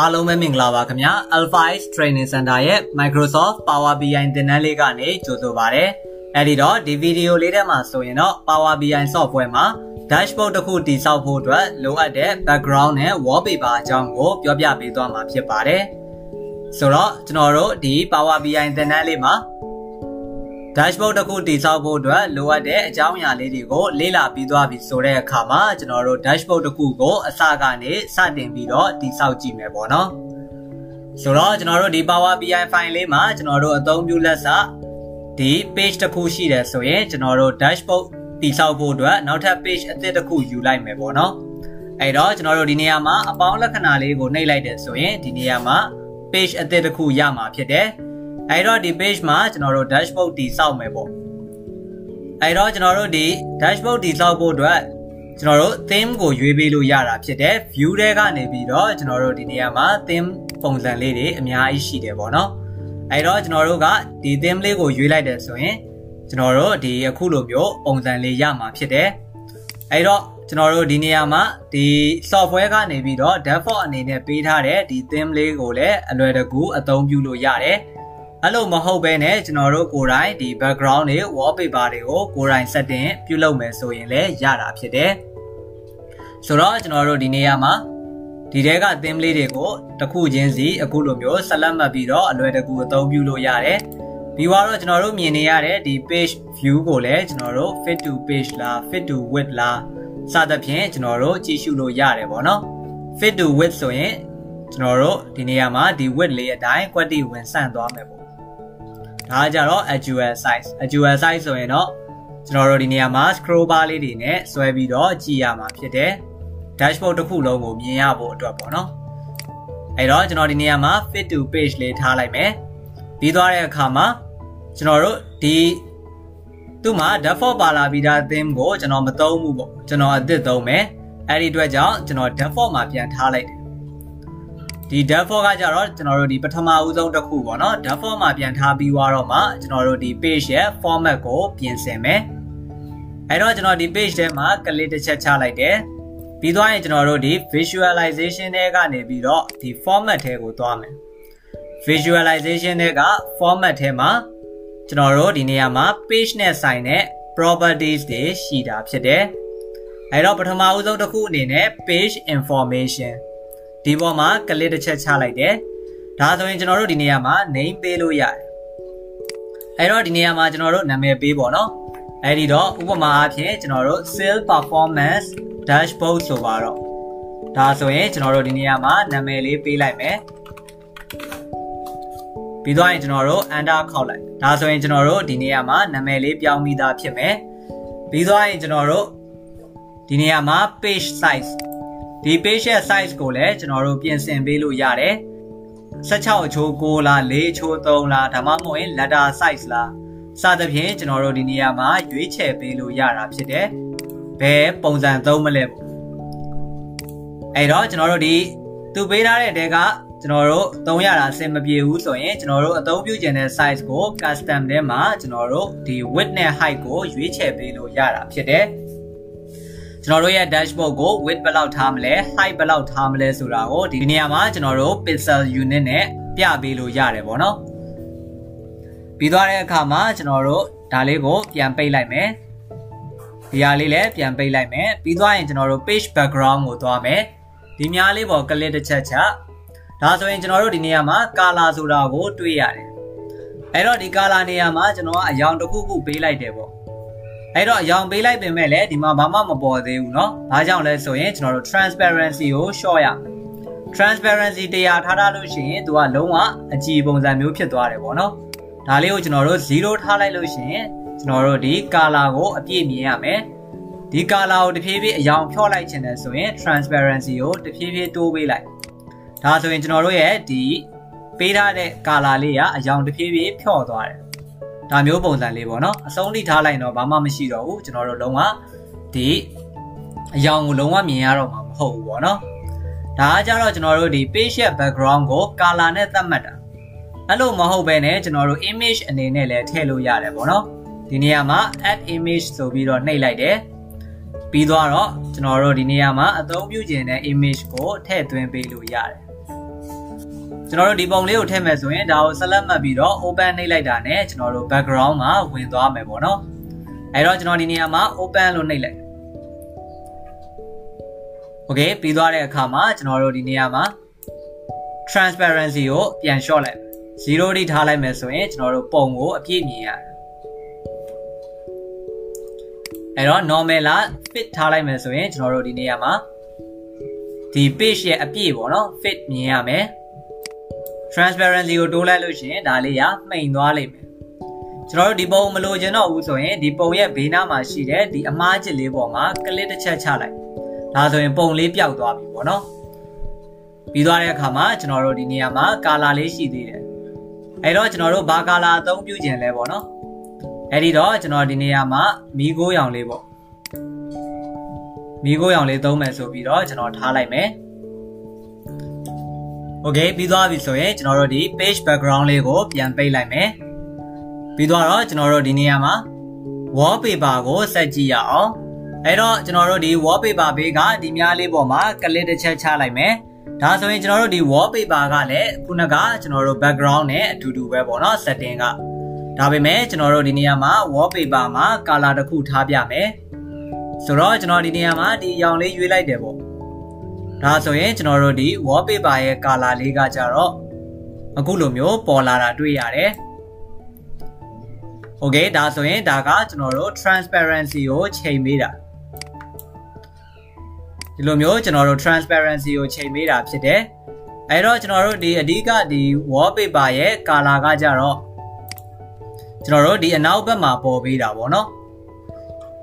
အားလုံးပဲမင်္ဂလာပါခင်ဗျာ Alpha X Training Center ရဲ့ Microsoft Power BI သင်တန်းလေးကနေကြိုဆိုပါရစေ။အဲဒီတော့ဒီဗီဒီယိုလေးထဲမှာဆိုရင်တော့ Power BI software မှာ dashboard တစ်ခုတည်ဆောက်ဖို့အတွက်လိုအပ်တဲ့ background နဲ့ wallpaper အကြောင်းကိုပြောပြပေးသွားမှာဖြစ်ပါတယ်။ဆိုတော့ကျွန်တော်တို့ဒီ Power BI သင်တန်းလေးမှာ dashboard တစ်ခုတည်ဆောက်ဖို့အတွက်လိုအပ်တဲ့အကြောင်းအရာလေးတွေကိုလေ့လာပြီးသွားပြီဆိုတဲ့အခါမှာကျွန်တော်တို့ dashboard တစ်ခုကိုအစကနေစတင်ပြီးတော့တည်ဆောက်ကြည့်မယ်ပေါ့နော်ဆိုတော့ကျွန်တော်တို့ဒီ Power BI file လေးမှာကျွန်တော်တို့အသုံးပြုလက်စဒီ page တစ်ခုရှိတယ်ဆိုရင်ကျွန်တော်တို့ dashboard တည်ဆောက်ဖို့အတွက်နောက်ထပ် page အသစ်တစ်ခုယူလိုက်မယ်ပေါ့နော်အဲ့တော့ကျွန်တော်တို့ဒီနေရာမှာအပေါင်းလက္ခဏာလေးကိုနှိပ်လိုက်တယ်ဆိုရင်ဒီနေရာမှာ page အသစ်တစ်ခုရမှာဖြစ်တယ် အဲ့တော့ဒီ page မှာကျွန်တော်တို့ dashboard တည်ဆောက်မယ်ပေါ့အဲ့တော့ကျွန်တော်တို့ဒီ dashboard တည်ဆောက်ဖို့အတွက်ကျွန်တော်တို့ theme ကိုရွေးပေးလို့ရတာဖြစ်တယ် view ထဲကနေပြီးတော့ကျွန်တော်တို့ဒီနေရာမှာ theme ပုံစံလေးတွေအများကြီးရှိတယ်ပေါ့နော်အဲ့တော့ကျွန်တော်တို့ကဒီ theme လေးကိုရွေးလိုက်တယ်ဆိုရင်ကျွန်တော်တို့ဒီအခုလိုမျိုးပုံစံလေးရမှာဖြစ်တယ်အဲ့တော့ကျွန်တော်တို့ဒီနေရာမှာဒီ software ကနေပြီးတော့ default အနေနဲ့ပေးထားတဲ့ဒီ theme လေးကိုလည်းအလွယ်တကူအသုံးပြုလို့ရတယ် အဲ့လိုမဟုတ်ဘဲနဲ့ကျွန်တော်တို့ကိုယ်တိုင်ဒီ background တွေ wallpaper တွေကိုကိုယ်တိုင် setting ပြုလုပ်မယ်ဆိုရင်လည်းရတာဖြစ်တယ်ဆိုတော့ကျွန်တော်တို့ဒီနေရာမှာဒီတဲက theme လေးတွေကိုတစ်ခုချင်းစီအခုလိုမျိုးဆက်လက်မှတ်ပြီးတော့အလွယ်တကူအသုံးပြုလို့ရတယ်ပြီးတော့ကျွန်တော်တို့မြင်နေရတဲ့ဒီ page view ကိုလည်းကျွန်တော်တို့ fit to page လား fit to width လားစသဖြင့်ကျွန်တော်တို့ကြည့်ရှုလို့ရတယ်ပေါ့နော် fit to width ဆိုရင်ကျွန်တော်တို့ဒီနေရာမှာဒီ width လေးအတိုင်း quality ဝင်ဆန့်သွားမယ်ပေါ့ ဒါကြတော့ actual size actual size ဆိုရင်တော့ကျွန်တော်တို့ဒီနေရာမှာ scroll bar လေးတွေနဲ့ဆွဲပြီးတော့ကြည့်ရမှာဖြစ်တယ် dashboard တစ်ခုလုံးကိုမြင်ရဖို့အတွက်ပေါ့နော်အဲ့တော့ကျွန်တော်ဒီနေရာမှာ fit to page လေးထားလိုက်မယ်ပြီးသွားတဲ့အခါမှာကျွန်တော်တို့ဒီသူ့မှာ default ပါလာပြီးသား theme ကိုကျွန်တော်မသုံးဘူးပေါ့ကျွန်တော်အသစ်သုံးမယ်အဲ့ဒီအတွက်ကြောင့်ကျွန်တော် default မှာပြန်ထားလိုက်တယ် ဒီ default ကကြတော့ကျွန်တော်တို့ဒီပထမဦးဆုံးတစ်ခုပေါ့နော် default မှာပြန်ထားပြီးတော့မှကျွန်တော်တို့ဒီ page ရဲ့ format ကိုပြင်ဆင်မယ်အဲ့တော့ကျွန်တော်ဒီ page ထဲမှာ click တစ်ချက်ချလိုက်တယ်ပြီးသွားရင်ကျွန်တော်တို့ဒီ visualization တွေကနေပြီးတော့ဒီ format ထဲကိုသွားမယ် visualization တွေက format ထဲမှာကျွန်တော်တို့ဒီနေရာမှာ page နဲ့ဆိုင်တဲ့ properties တွေရှိတာဖြစ်တယ်အဲတော့ပထမဦးဆုံးတစ်ခုအနေနဲ့ page information ဒီပေါ်မှာ click တစ်ချက်ချလိုက်တယ်ဒါဆိုရင်ကျွန်တော်တို့ဒီနေရာမှာ name ပေးလို့ရတယ်အဲတော့ဒီနေရာမှာကျွန်တော်တို့နာမည်ပေးပေါ့နော်အဲဒီတော့ဥပမာအားဖြင့်ကျွန်တော်တို့ sales performance dashboard ဆိုပါတော့ဒါဆိုရင်ကျွန်တော်တို့ဒီနေရာမှာနာမည်လေးပေးလိုက်မယ်ပြီးတော့ရင်ကျွန်တော်တို့ enter ခောက်လိုက်ဒါဆိုရင်ကျွန်တော်တို့ဒီနေရာမှာနာမည်လေးပြောင်းပြီးသားဖြစ်မယ်ပြီးတော့ရင်ကျွန်တော်တို့ဒီနေရာမှာ page size ဒီ page ရဲ့ size ကိုလည်းကျွန်တော်တို့ပြင်ဆင်ပေးလို့ရတယ်16အချိုး6လား4အချိုး3လားဒါမှမဟုတ်ရင် letter size လားစသဖြင့်ကျွန်တော်တို့ဒီနေရာမှာရွေးချယ်ပေးလို့ရတာဖြစ်တယ်ဘယ်ပုံစံသုံးမလဲပေါ့အဲ့တော့ကျွန်တော်တို့ဒီသူပေးထားတဲ့တဲကကျွန်တော်တို့သုံးရတာအဆင်မပြေဘူးဆိုရင်ကျွန်တော်တို့အသုံးပြုခြင်းတဲ့ size ကို custom ထဲမှာကျွန်တော်တို့ဒီ width နဲ့ height ကိုရွေးချယ်ပေးလို့ရတာဖြစ်တယ် ကျွန်တော်တို့ရဲ့ dashboard ကို width ဘယ်လောက်ထားမလဲ height ဘယ်လောက်ထားမလဲဆိုတာကိုဒီနေရာမှာကျွန်တော်တို့ pixel unit နဲ့ပြပေးလို့ရတယ်ပေါ့နော်ပြီးသွားတဲ့အခါမှာကျွန်တော်တို့ဒါလေးကိုပြန်ပိတ်လိုက်မယ်ဒီဟာလေးလည်းပြန်ပိတ်လိုက်မယ်ပြီးသွားရင်ကျွန်တော်တို့ page background ကိုသွားမယ်ဒီများလေးပေါ် click တစ်ချက်ချဒါဆိုရင်ကျွန်တော်တို့ဒီနေရာမှာ color ဆိုတာကိုတွေ့ရတယ်အဲ့တော့ဒီ color နေရာမှာကျွန်တော်ကအယောင်တစ်ခုခုပေးလိုက်တယ်ပေါ့ အဲ့တော့အယောင်ပေးလိုက်ပင်မဲ့လည်းဒီမှာဘာမှမပေါ်သေးဘူးเนาะဘာကြောင့်လဲဆိုရင်ကျွန်တော်တို့ transparency ကို short ရ transparency တရားထားထားလို့ရှိရင်သူကလုံးဝအကြည်ပုံစံမျိုးဖြစ်သွားတယ်ပေါ့နော်ဒါလေးကိုကျွန်တော်တို့0ထားလိုက်လို့ရှိရင်ကျွန်တော်တို့ဒီ color ကိုအပြည့်မြင်ရမယ်ဒီ color ကိုတဖြည်းဖြည်းအယောင်ဖြော့လိုက်ခြင်းနဲ့ဆိုရင် transparency ကိုတဖြည်းဖြည်းတိုးပေးလိုက်ဒါဆိုရင်ကျွန်တော်တို့ရဲ့ဒီပေးထားတဲ့ color လေးကအယောင်တဖြည်းဖြည်းဖြော့သွားတယ် ဒါမျိုးပုံစံလေးပေါ့နော်အဆုံးထိထားလိုက်တော့ဘာမှမရှိတော့ဘူးကျွန်တော်တို့လုံးဝဒီအယောင်ကိုလုံးဝမြင်ရတော့မှာမဟုတ်ဘူးပေါ့နော်ဒါကကြတော့ကျွန်တော်တို့ဒီ page ရဲ့ background ကို color နဲ့သတ်မှတ်တာအဲ့လိုမဟုတ်ဘဲနဲ့ကျွန်တော်တို့ image အနေနဲ့လည်းထည့်လို့ရတယ်ပေါ့နော်ဒီနေရာမှာ add image ဆိုပြီးတော့နှိပ်လိုက်တယ်ပြီးသွားတော့ကျွန်တော်တို့ဒီနေရာမှာအသုံးပြုခြင်းတဲ့ image ကိုထည့်သွင်းပေးလို့ရတယ် ကျွန်တော်တို့ဒီပုံလေးကိုထည့်မယ်ဆိုရင်ဒါကိုဆက်လက်မှတ်ပြီးတော့ open နှိပ်လိုက်တာနဲ့ကျွန်တော်တို့ background မှာဝင်သွားမယ်ပေါ့နော်အဲတော့ကျွန်တော်ဒီနေရာမှာ open လို့နှိပ်လိုက် Okay ပြီးသွားတဲ့အခါမှာကျွန်တော်တို့ဒီနေရာမှာ transparency ကိုပြန်လျှော့လိုက်0တိထားလိုက်မယ်ဆိုရင်ကျွန်တော်တို့ပုံကိုအပြည့်မြင်ရတယ်အဲ့တော့ normal လား fit ထားလိုက်မယ်ဆိုရင်ကျွန်တော်တို့ဒီနေရာမှာဒီ page ရဲ့အပြည့်ပေါ့နော် fit မြင်ရမယ် transparency ကိုတိုးလိုက်လို့ရှိရင်ဒါလေးရမှိန်သွားလိမ့်မယ်ကျွန်တော်တို့ဒီပုံမလိုချင်တော့ဘူးဆိုရင်ဒီပုံရဲ့ဘေးနားမှာရှိတဲ့ဒီအမားချစ်လေးပေါ်မှာ click တစ်ချက်ချလိုက်ဒါဆိုရင်ပုံလေးပျောက်သွားပြီပေါ့နော်ပြီးသွားတဲ့အခါမှာကျွန်တော်တို့ဒီနေရာမှာကာလာလေးရှိသေးတယ်အဲ့တော့ကျွန်တော်တို့ဘာကာလာအသုံးပြုခြင်းလဲပေါ့နော်အဲ့ဒီတော့ကျွန်တော်ဒီနေရာမှာမီးကိုးရောင်လေးပေါ့မီးကိုးရောင်လေးသုံးမယ်ဆိုပြီးတော့ကျွန်တော်ထားလိုက်မယ် Okay ပြီးသွားပြီဆိုရင်ကျွန်တော်တို့ဒီ page background လေးကိုပြန်ပိတ်လိုက်မယ်ပြီးတော့ကျွန်တော်တို့ဒီနေရာမှာ wallpaper ကိုစက်ကြည့်ရအောင်အဲ့တော့ကျွန်တော်တို့ဒီ wallpaper ဘေးကဒီများလေးပေါ်မှာကလစ်တစ်ချက်ချလိုက်မယ်ဒါဆိုရင်ကျွန်တော်တို့ဒီ wallpaper ကလည်းခုနကကျွန်တော်တို့ background နဲ့အတူတူပဲပေါ့နော် setting ကဒါပေမဲ့ကျွန်တော်တို့ဒီနေရာမှာ wallpaper မှာ color တစ်ခုထားပြမယ်ဆိုတော့ကျွန်တော်ဒီနေရာမှာဒီအရောင်လေးရွေးလိုက်တယ်ပေါ့ ဒါဆိုရင်ကျွန်တော်တို့ဒီ wallpaper ရဲ့ color လေးကကြတော့အခုလိုမျိုးပေါ်လာတာတွေ့ရတယ်။ Okay ဒါဆိုရင်ဒါကကျွန်တော်တို့ transparency ကိုချိန်ပေးတာဒီလိုမျိုးကျွန်တော်တို့ transparency ကိုချိန်ပေးတာဖြစ်တယ်။အဲတော့ကျွန်တော်တို့ဒီအဓိကဒီ wallpaper ရဲ့ color ကကြတော့ကျွန်တော်တို့ဒီအနောက်ဘက်မှာပေါ်ပေးတာဗောနော်။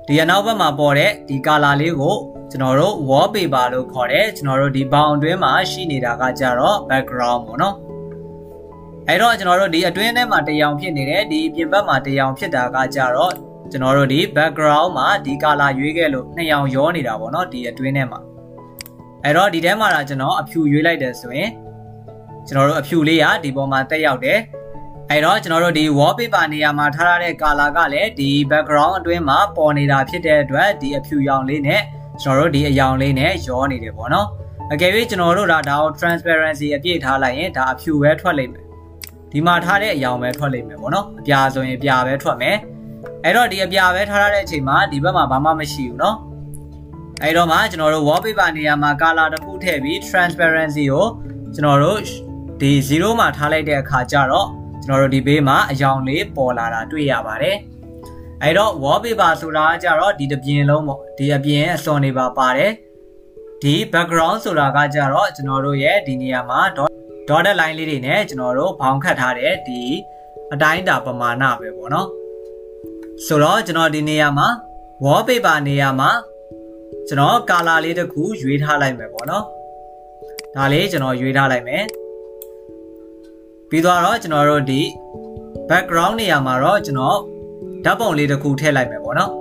ဒီအနောက်ဘက်မှာပေါ်တဲ့ဒီ color လေးကို ကျွန်တော်တို့ wallpaper လို့ခေါ်တယ်ကျွန်တော်တို့ဒီဘောင်အတွင်းမှာရှိနေတာကကြတော့ background ပေါ့နော်အဲ့တော့ကျွန်တော်တို့ဒီအတွင်းထဲမှာတရောင်ဖြစ်နေတယ်ဒီပြင်ဘက်မှာတရောင်ဖြစ်တာကကြတော့ကျွန်တော်တို့ဒီ background မှာဒီ color ရွေးခဲ့လို့နှစ်ရောင်ရောနေတာပေါ့နော်ဒီအတွင်းထဲမှာအဲ့တော့ဒီထဲမှာဒါကျွန်တော်အဖြူရွေးလိုက်တယ်ဆိုရင်ကျွန်တော်တို့အဖြူလေးကဒီပေါ်မှာတက်ရောက်တယ်အဲ့တော့ကျွန်တော်တို့ဒီ wallpaper နေရာမှာထားထားတဲ့ color ကလည်းဒီ background အတွင်းမှာပေါ်နေတာဖြစ်တဲ့အတွက်ဒီအဖြူရောင်လေးနဲ့ ကျွန်တော်တို့ဒီအယောင်လေးနဲ့ရောနေတယ်ပေါ့နော်အကယ်၍ကျွန်တော်တို့ဒါဒါကို transparency အပြည့်ထားလိုက်ရင်ဒါအဖြူပဲထွက်လိမ့်မယ်ဒီမှာထားတဲ့အယောင်ပဲထွက်လိမ့်မယ်ပေါ့နော်အပြာဆိုရင်အပြာပဲထွက်မယ်အဲ့တော့ဒီအပြာပဲထားရတဲ့အချိန်မှာဒီဘက်မှာဘာမှမရှိဘူးနော်အဲ့တော့မှကျွန်တော်တို့ wallpaper နေရာမှာ color တစ်ခုထည့်ပြီး transparency ကိုကျွန်တော်တို့ဒီ zero မှာထားလိုက်တဲ့အခါကျတော့ကျွန်တော်တို့ဒီဘေးမှာအယောင်လေးပေါ်လာတာတွေ့ရပါတယ်။ အဲ့တော့ wallpaper ဆိုတာကကြတော့ဒီတစ်ပြင်လုံးပေါ့ဒီအပြင်အစွန်တွေပါပါတယ်ဒီ background ဆိုတာကကြတော့ကျွန်တော်တို့ရဲ့ဒီနေရာမှာ dotted line လေးတွေနဲ့ကျွန်တော်တို့ဘောင်ခတ်ထားတဲ့ဒီအတိုင်းတာပမာဏပဲပေါ့နော်ဆိုတော့ကျွန်တော်ဒီနေရာမှာ wallpaper နေရာမှာကျွန်တော် color လေးတစ်ခုရွေးထားလိုက်မယ်ပေါ့နော်ဒါလေးကျွန်တော်ရွေးထားလိုက်မယ်ပြီးတော့ကျွန်တော်တို့ဒီ background နေရာမှာတော့ကျွန်တော် ဓာတ်ပုံလေးတစ်ခုထည့်လိုက်မယ်ပေါ့နော်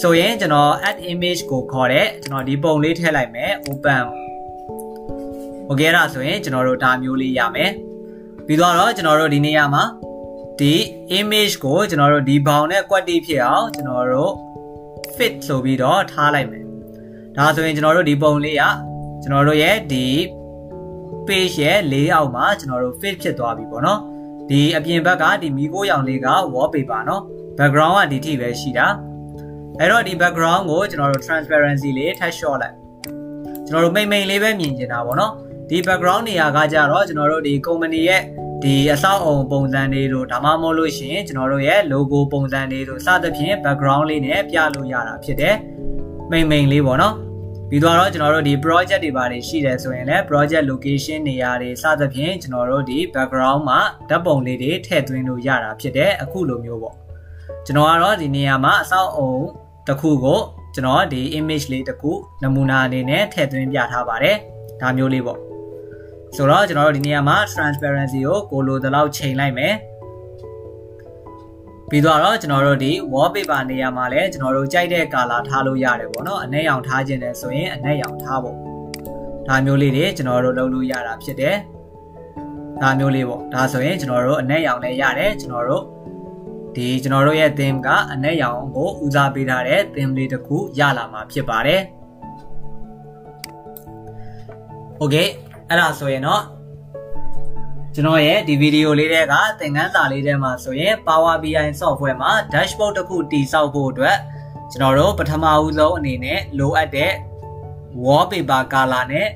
ဆိုရင်ကျွန်တော် add image ကိုခေါ်တဲ့ကျွန်တော်ဒီပုံလေးထည့်လိုက်မယ် open โอเคအဲ့ဒါဆိုရင်ကျွန်တော်တို့ဒါမျိုးလေးရမယ်ပြီးတော့ကျွန်တော်တို့ဒီနေရာမှာဒီ image ကိုကျွန်တော်တို့ဒီဘောင်နဲ့ကွက်တိဖြစ်အောင်ကျွန်တော်တို့ fit ဆိုပြီးတော့ထားလိုက်မယ်ဒါဆိုရင်ကျွန်တော်တို့ဒီပုံလေးကကျွန်တော်တို့ရဲ့ဒီ page ရဲ့ layout မှာကျွန်တော်တို့ fit ဖြစ်သွားပြီပေါ့နော်ဒီအပြင်ဘက်ကဒီမီကိုရောင်လေးက wallpaper เนาะ background ကဒီထိပဲရှိတာအဲ့တော့ဒီ background ကိုကျွန်တော်တို့ transparency လေးထပ် short လိုက်ကျွန်တော်တို့မိမ့်မိန်လေးပဲမြင်ကျင်တာပေါ့နော်ဒီ background နေရာကကြတော့ကျွန်တော်တို့ဒီ company ရဲ့ဒီအဆောက်အုံပုံစံတွေတို့ဒါမှမဟုတ်လို့ရှိရင်ကျွန်တော်တို့ရဲ့ logo ပုံစံတွေတို့စသဖြင့် background လေးနဲ့ပြလို့ရတာဖြစ်တယ်မိမ့်မိန်လေးပေါ့နော်ပြီးတော့ကျွန်တော်တို့ဒီ project တွေပါတယ်ရှိတယ်ဆိုရင်လည်း project location နေရာတွေစသဖြင့်ကျွန်တော်တို့ဒီ background မှာဓာတ်ပုံလေးတွေထည့်သွင်းလို့ရတာဖြစ်တယ်အခုလိုမျိုးပေါ့ ကျွန်တော်ကတော့ဒီနေရာမှာအဆောက်အုံတစ်ခုကိုကျွန်တော်ဒီ image လေးတစ်ခုနမူနာအနေနဲ့ထည့်သွင်းပြထားပါတယ်ဒါမျိုးလေးပေါ့ဆိုတော့ကျွန်တော်တို့ဒီနေရာမှာ transparency ကိုကိုလိုတလောက်ချိန်လိုက်မယ်ပြီးတော့ကျွန်တော်တို့ဒီ wallpaper နေရာမှာလည်းကျွန်တော်တို့ကြိုက်တဲ့ color ထားလို့ရတယ်ပေါ့နော်အနက်ရောင်ထားခြင်းတယ်ဆိုရင်အနက်ရောင်ထားဖို့ဒါမျိုးလေးတွေကျွန်တော်တို့လုပ်လို့ရတာဖြစ်တယ်ဒါမျိုးလေးပေါ့ဒါဆိုရင်ကျွန်တော်တို့အနက်ရောင်လည်းရတယ်ကျွန်တော်တို့ ဒီကျွန်တော်တို့ရဲ့ theme ကအနက်ရောင်ကိုဦးစားပေးထားတဲ့ theme လေးတစ်ခုရလာမှာဖြစ်ပါတယ် Okay အဲ့ဒါဆိုရင်တော့ကျွန်တော်ရဲ့ဒီဗီဒီယိုလေးတွေကသင်ခန်းစာလေးထဲမှာဆိုရင် Power BI software မှာ dashboard တစ်ခုတည်ဆောက်ဖို့အတွက်ကျွန်တော်တို့ပထမဦးဆုံးအနေနဲ့လိုအပ်တဲ့ wallpaper color နဲ့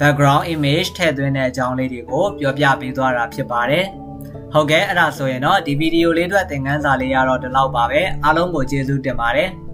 background image ထည့်သွင်းတဲ့အကြောင်းလေးတွေကိုပြောပြပေးသွားတာဖြစ်ပါတယ်။ ဟုတ်ကဲ့အဲ့ဒါဆိုရင်တော့ဒီဗီဒီယိုလေးအတွက်သင်ခန်းစာလေးရတော့ဒီလောက်ပါပဲအားလုံးကိုကျေးဇူးတင်ပါတယ်။